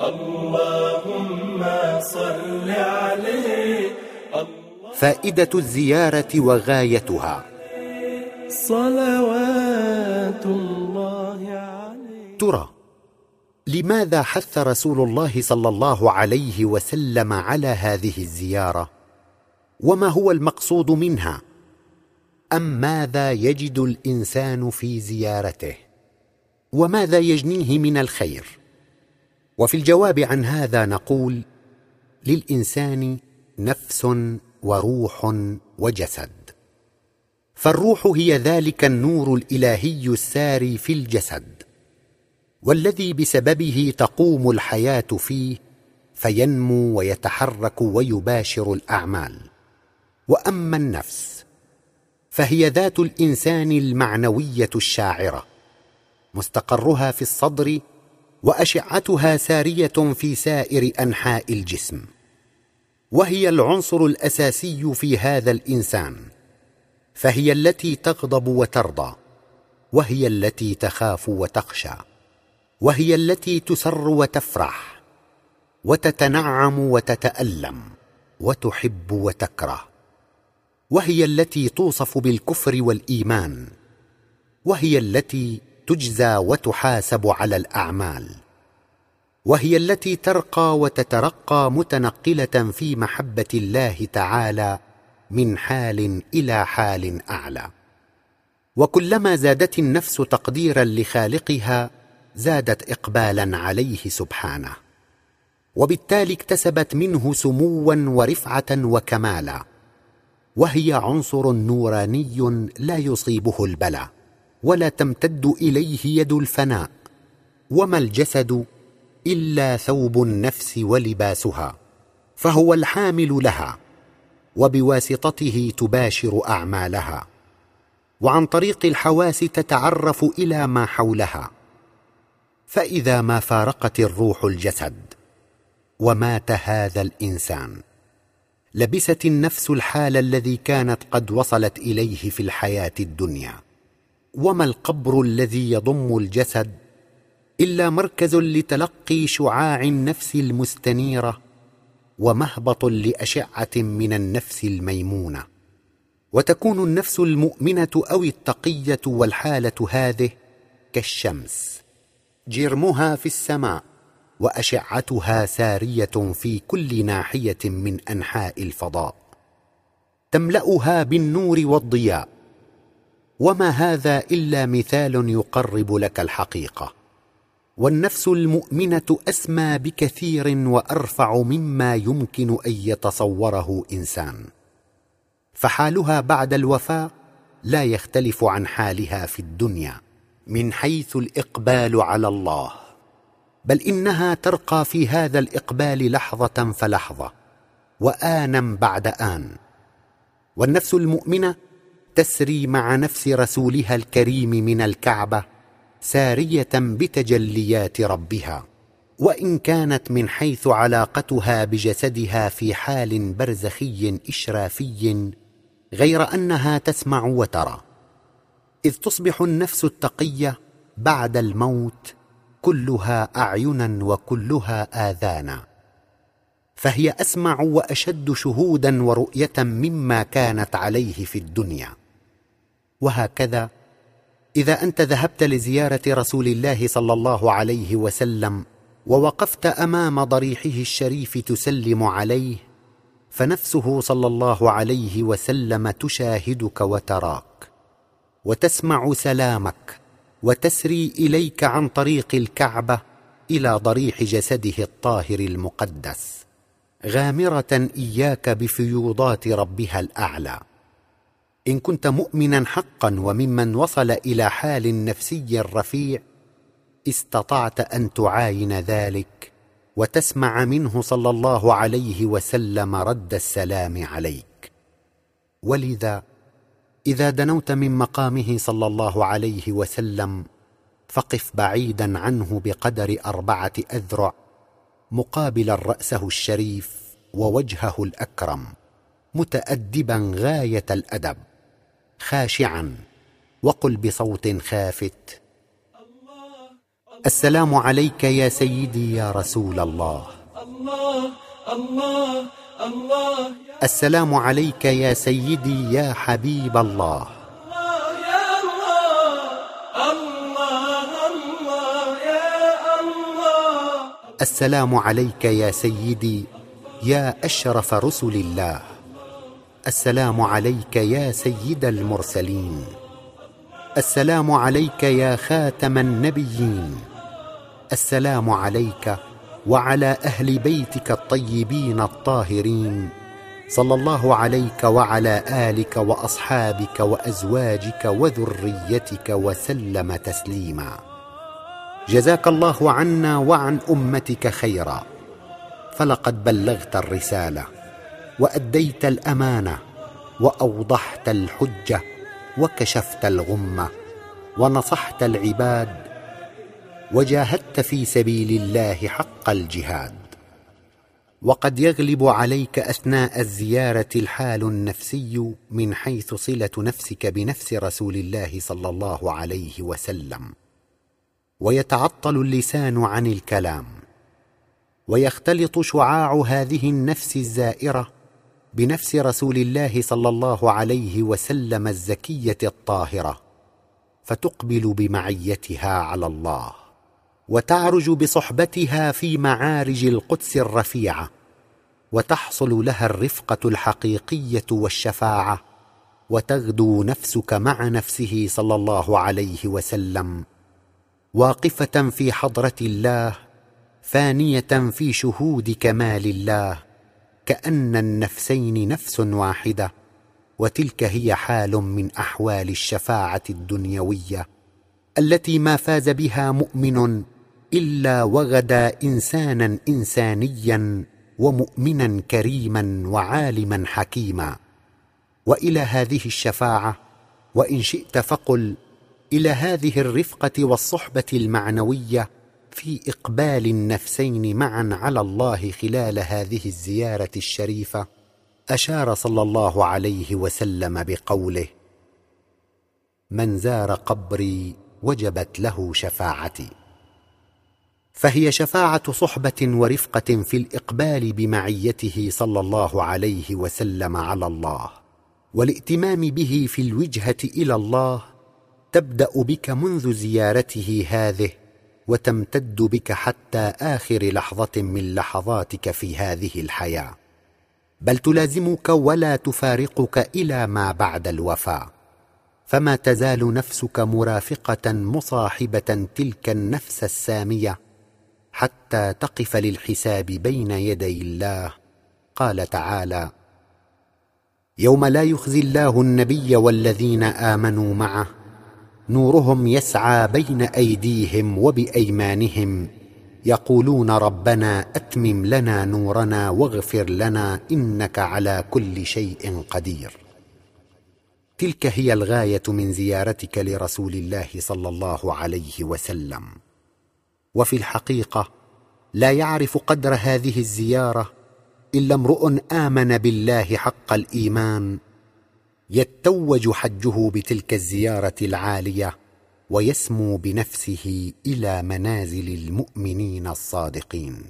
اللهم صل عليه. فائدة الزيارة وغايتها. صلوات الله عليه. ترى لماذا حث رسول الله صلى الله عليه وسلم على هذه الزيارة؟ وما هو المقصود منها؟ أم ماذا يجد الإنسان في زيارته؟ وماذا يجنيه من الخير؟ وفي الجواب عن هذا نقول للإنسان نفس وروح وجسد. فالروح هي ذلك النور الإلهي الساري في الجسد. والذي بسببه تقوم الحياة فيه فينمو ويتحرك ويباشر الأعمال. وأما النفس فهي ذات الإنسان المعنوية الشاعرة مستقرها في الصدر وأشعتها سارية في سائر أنحاء الجسم. وهي العنصر الأساسي في هذا الإنسان. فهي التي تغضب وترضى. وهي التي تخاف وتخشى. وهي التي تسر وتفرح. وتتنعم وتتألم. وتحب وتكره. وهي التي توصف بالكفر والإيمان. وهي التي تجزى وتحاسب على الأعمال وهي التي ترقى وتترقى متنقلة في محبة الله تعالى من حال إلى حال أعلى. وكلما زادت النفس تقديرا لخالقها زادت اقبالا عليه سبحانه. وبالتالي اكتسبت منه سموا ورفعة وكمالا وهي عنصر نوراني لا يصيبه البلاء. ولا تمتد إليه يد الفناء وما الجسد إلا ثوب النفس ولباسها فهو الحامل لها وبواسطته تباشر أعمالها وعن طريق الحواس تتعرف إلى ما حولها فإذا ما فارقت الروح الجسد ومات هذا الإنسان لبست النفس الحال الذي كانت قد وصلت إليه في الحياة الدنيا. وما القبر الذي يضم الجسد إلا مركز لتلقي شعاع النفس المستنيرة ومهبط لأشعة من النفس الميمونة. وتكون النفس المؤمنة أو التقية والحالة هذه كالشمس. جرمها في السماء وأشعتها سارية في كل ناحية من أنحاء الفضاء. تملأها بالنور والضياء. وما هذا إلا مثال يقرب لك الحقيقة. والنفس المؤمنة أسمى بكثير وأرفع مما يمكن أن يتصوره إنسان. فحالها بعد الوفاة لا يختلف عن حالها في الدنيا من حيث الإقبال على الله. بل إنها ترقى في هذا الإقبال لحظة فلحظة وآنا بعد آن. والنفس المؤمنة تسري مع نفس رسولها الكريم من الكعبة سارية بتجليات ربها. وإن كانت من حيث علاقتها بجسدها في حال برزخي إشرافي غير أنها تسمع وترى. إذ تصبح النفس التقية بعد الموت كلها أعينا وكلها آذانا. فهي أسمع وأشد شهودا ورؤية مما كانت عليه في الدنيا. وهكذا. إذا أنت ذهبت لزيارة رسول الله صلى الله عليه وسلم ووقفت أمام ضريحه الشريف تسلم عليه فنفسه صلى الله عليه وسلم تشاهدك وتراك وتسمع سلامك وتسري إليك عن طريق الكعبة إلى ضريح جسده الطاهر المقدس غامرة إياك بفيوضات ربها الأعلى. إن كنت مؤمنا حقا وممن وصل إلى حال نفسي رفيع استطعت أن تعاين ذلك وتسمع منه صلى الله عليه وسلم رد السلام عليك. ولذا إذا دنوت من مقامه صلى الله عليه وسلم فقف بعيدا عنه بقدر أربعة أذرع مقابلا رأسه الشريف ووجهه الأكرم متأدبا غاية الأدب. خاشعا وقل بصوت خافت. السلام عليك يا سيدي يا رسول الله. الله الله السلام عليك يا سيدي يا حبيب الله. السلام عليك يا سيدي يا أشرف رسل الله. السلام عليك يا سيد المرسلين. السلام عليك يا خاتم النبيين. السلام عليك وعلى أهل بيتك الطيبين الطاهرين. صلى الله عليك وعلى آلك وأصحابك وأزواجك وذريتك وسلم تسليما. جزاك الله عنا وعن أمتك خيرا. فلقد بلغت الرسالة. وأديت الامانه وأوضحت الحجة وكشفت الغمه ونصحت العباد وجاهدت في سبيل الله حق الجهاد. وقد يغلب عليك أثناء الزيارة الحال النفسي من حيث صلة نفسك بنفس رسول الله صلى الله عليه وسلم. ويتعطل اللسان عن الكلام. ويختلط شعاع هذه النفس الزائرة بنفس رسول الله صلى الله عليه وسلم الزكية الطاهرة فتقبل بمعيتها على الله وتعرج بصحبتها في معارج القدس الرفيعه وتحصل لها الرفقة الحقيقية والشفاعة وتغدو نفسك مع نفسه صلى الله عليه وسلم واقفة في حضرة الله فانية في شهود كمال الله كأن النفسين نفس واحدة وتلك هي حال من أحوال الشفاعة الدنيوية التي ما فاز بها مؤمن إلا وغدا إنسانا إنسانيا ومؤمنا كريما وعالما حكيما. وإلى هذه الشفاعة وإن شئت فقل إلى هذه الرفقة والصحبة المعنوية في إقبال النفسين معا على الله خلال هذه الزيارة الشريفة أشار صلى الله عليه وسلم بقوله من زار قبري وجبت له شفاعتي. فهي شفاعة صحبة ورفقة في الإقبال بمعيته صلى الله عليه وسلم على الله والائتمام به في الوجهة إلى الله تبدأ بك منذ زيارته هذه وتمتد بك حتى آخر لحظة من لحظاتك في هذه الحياة. بل تلازمك ولا تفارقك إلى ما بعد الوفاة. فما تزال نفسك مرافقة مصاحبة تلك النفس السامية حتى تقف للحساب بين يدي الله. قال تعالى يوم لا يخزي الله النبي والذين آمنوا معه نورهم يسعى بين أيديهم وبأيمانهم يقولون ربنا أتمم لنا نورنا واغفر لنا إنك على كل شيء قدير. تلك هي الغاية من زيارتك لرسول الله صلى الله عليه وسلم. وفي الحقيقة لا يعرف قدر هذه الزيارة إلا امرؤ آمن بالله حق الإيمان يتوج حجه بتلك الزيارة العالية ويسمو بنفسه إلى منازل المؤمنين الصادقين.